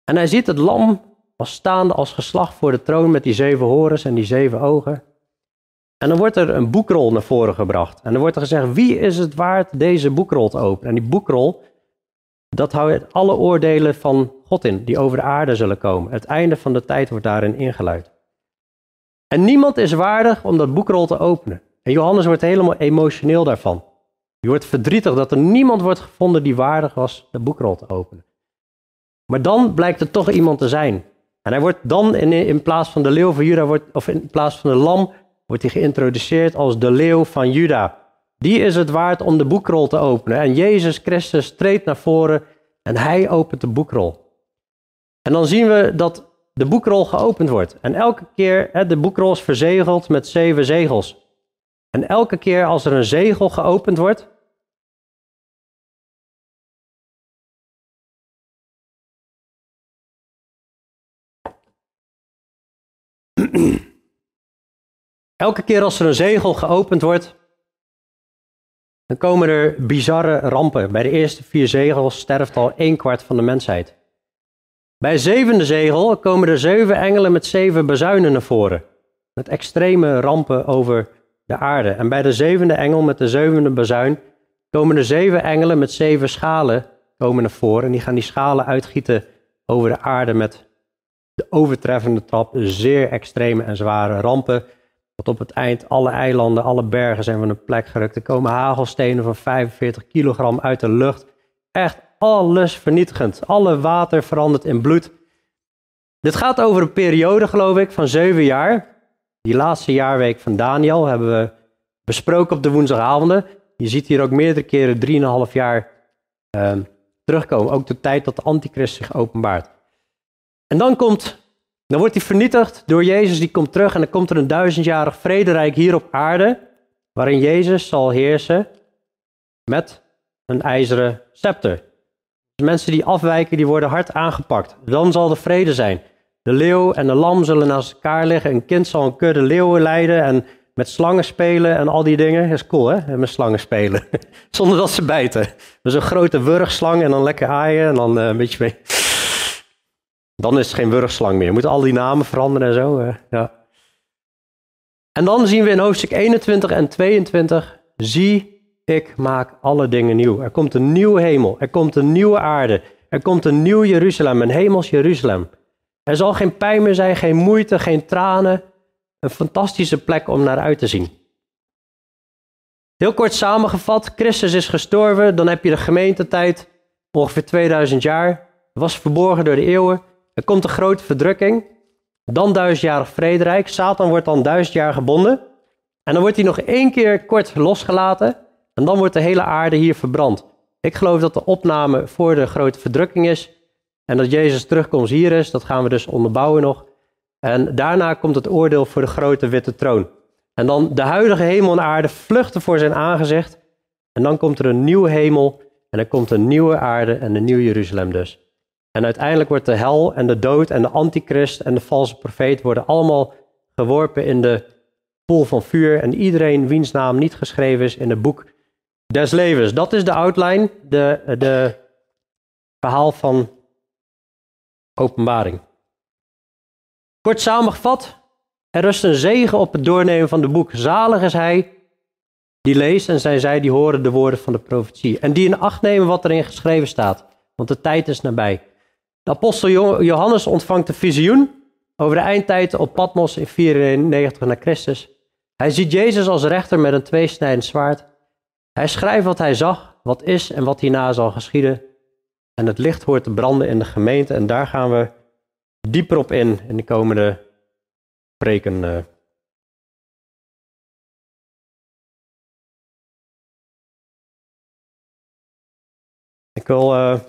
En hij ziet het lam als staande als geslacht voor de troon met die zeven horens en die zeven ogen. En dan wordt er een boekrol naar voren gebracht. En dan wordt er gezegd, wie is het waard deze boekrol te openen? En die boekrol dat houdt alle oordelen van God in, die over de aarde zullen komen. Het einde van de tijd wordt daarin ingeluid. En niemand is waardig om dat boekrol te openen. En Johannes wordt helemaal emotioneel daarvan. Je wordt verdrietig dat er niemand wordt gevonden die waardig was de boekrol te openen. Maar dan blijkt er toch iemand te zijn. En hij wordt dan in, in plaats van de leeuw van Juda, wordt, of in plaats van de lam, wordt hij geïntroduceerd als de leeuw van Juda. Die is het waard om de boekrol te openen. En Jezus Christus treedt naar voren en hij opent de boekrol. En dan zien we dat de boekrol geopend wordt. En elke keer, hè, de boekrol is verzegeld met zeven zegels. En elke keer als er een zegel geopend wordt, Elke keer als er een zegel geopend wordt, dan komen er bizarre rampen. Bij de eerste vier zegels sterft al een kwart van de mensheid. Bij zevende zegel komen er zeven engelen met zeven bezuinen naar voren. Met extreme rampen over de aarde. En bij de zevende engel met de zevende bezuin komen er zeven engelen met zeven schalen komen naar voren. En die gaan die schalen uitgieten over de aarde met de overtreffende trap. Zeer extreme en zware rampen. Tot op het eind alle eilanden, alle bergen zijn van een plek gerukt. Er komen hagelstenen van 45 kilogram uit de lucht. Echt alles vernietigend. Alle water verandert in bloed. Dit gaat over een periode, geloof ik, van zeven jaar. Die laatste jaarweek van Daniel hebben we besproken op de woensdagavonden. Je ziet hier ook meerdere keren drieënhalf jaar uh, terugkomen. Ook de tijd dat de antichrist zich openbaart. En dan komt, dan wordt hij vernietigd door Jezus, die komt terug en dan komt er een duizendjarig vrederijk hier op aarde, waarin Jezus zal heersen met een ijzeren scepter. Dus mensen die afwijken, die worden hard aangepakt. Dan zal er vrede zijn. De leeuw en de lam zullen naast elkaar liggen. Een kind zal een kudde leeuwen leiden en met slangen spelen en al die dingen. Dat is cool, hè? Met slangen spelen. <laughs> Zonder dat ze bijten. Dus een grote wurgslang en dan lekker aaien en dan uh, een beetje mee. Dan is het geen wurgslang meer. Moeten al die namen veranderen en zo. Uh, ja. En dan zien we in hoofdstuk 21 en 22. Zie, ik maak alle dingen nieuw. Er komt een nieuwe hemel. Er komt een nieuwe aarde. Er komt een nieuw Jeruzalem, een hemels Jeruzalem. Er zal geen pijn meer zijn, geen moeite, geen tranen. Een fantastische plek om naar uit te zien. Heel kort samengevat, Christus is gestorven, dan heb je de gemeentetijd, ongeveer 2000 jaar, was verborgen door de eeuwen. Er komt een grote verdrukking, dan duizendjarig vrederijk. Satan wordt dan duizend jaar gebonden. En dan wordt hij nog één keer kort losgelaten en dan wordt de hele aarde hier verbrand. Ik geloof dat de opname voor de grote verdrukking is en dat Jezus terugkomst hier is. Dat gaan we dus onderbouwen nog. En daarna komt het oordeel voor de grote witte troon. En dan de huidige hemel en aarde vluchten voor zijn aangezicht. En dan komt er een nieuwe hemel en er komt een nieuwe aarde en een nieuw Jeruzalem dus. En uiteindelijk wordt de hel en de dood en de antichrist en de valse profeet worden allemaal geworpen in de pool van vuur. En iedereen wiens naam niet geschreven is in het boek des levens. Dat is de outline, de, de verhaal van openbaring. Kort samengevat, er rust een zegen op het doornemen van het boek. Zalig is hij die leest en zijn zij die horen de woorden van de profetie. En die in acht nemen wat erin geschreven staat, want de tijd is nabij. De apostel Johannes ontvangt een visioen over de eindtijd op Patmos in 94 na Christus. Hij ziet Jezus als rechter met een tweesnijdend zwaard. Hij schrijft wat hij zag, wat is en wat hierna zal geschieden. En het licht hoort te branden in de gemeente. En daar gaan we dieper op in in de komende preken. Eh. Ik wil uh,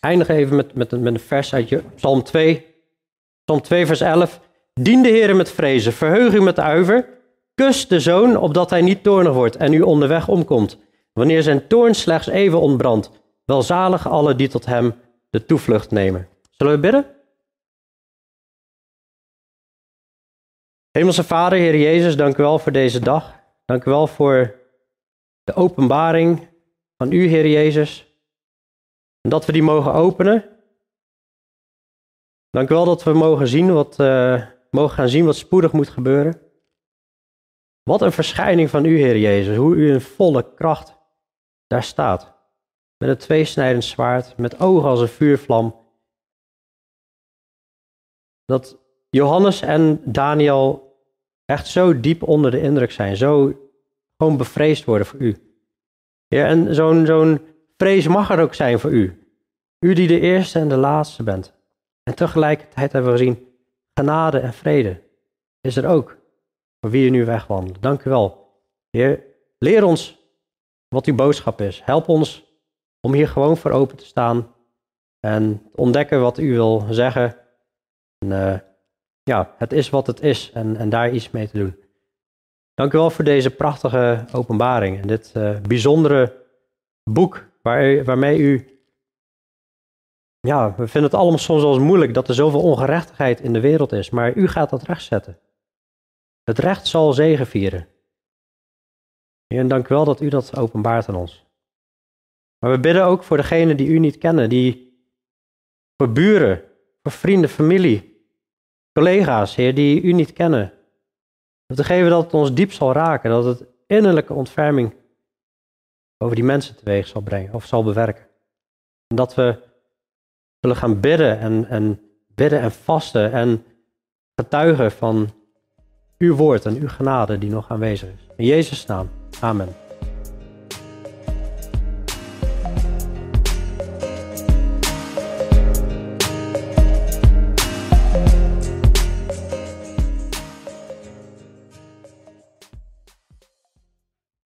eindigen even met, met, met een vers uit Psalm 2. Psalm 2, vers 11. Dien de Heer met vrezen, verheug u met uiver. Kus de zoon, opdat hij niet toornig wordt en u onderweg omkomt, wanneer zijn toorn slechts even ontbrandt. Welzalig alle die tot hem de toevlucht nemen. Zullen we bidden? Hemelse Vader, Heer Jezus, dank u wel voor deze dag. Dank u wel voor de openbaring van u, Heer Jezus. En dat we die mogen openen. Dank u wel dat we mogen zien wat, uh, mogen gaan zien wat spoedig moet gebeuren. Wat een verschijning van u, Heer Jezus, hoe u in volle kracht daar staat. Met een tweesnijdend zwaard, met ogen als een vuurvlam. Dat Johannes en Daniel echt zo diep onder de indruk zijn, zo gewoon bevreesd worden voor u. Ja, en zo'n zo'n vrees mag er ook zijn voor u. U die de eerste en de laatste bent. En tegelijkertijd hebben we gezien, genade en vrede is er ook. Voor wie u nu wegwandelt. Dank u wel. Heer, leer ons wat uw boodschap is. Help ons om hier gewoon voor open te staan en ontdekken wat u wil zeggen. En, eh, ja, het is wat het is en, en daar iets mee te doen. Dank u wel voor deze prachtige openbaring en dit uh, bijzondere boek waar, waarmee u. Ja, we vinden het allemaal soms wel eens moeilijk dat er zoveel ongerechtigheid in de wereld is, maar u gaat dat rechtzetten. Het recht zal zegevieren. En dank u wel dat u dat openbaart aan ons. Maar we bidden ook voor degenen die u niet kennen, die voor buren, voor vrienden, familie, collega's, Heer, die u niet kennen. Om te geven dat het ons diep zal raken, dat het innerlijke ontferming over die mensen teweeg zal brengen of zal bewerken. En dat we zullen gaan bidden en, en bidden en vasten en getuigen van uw woord en uw genade die nog aanwezig is. In Jezus' naam. Amen.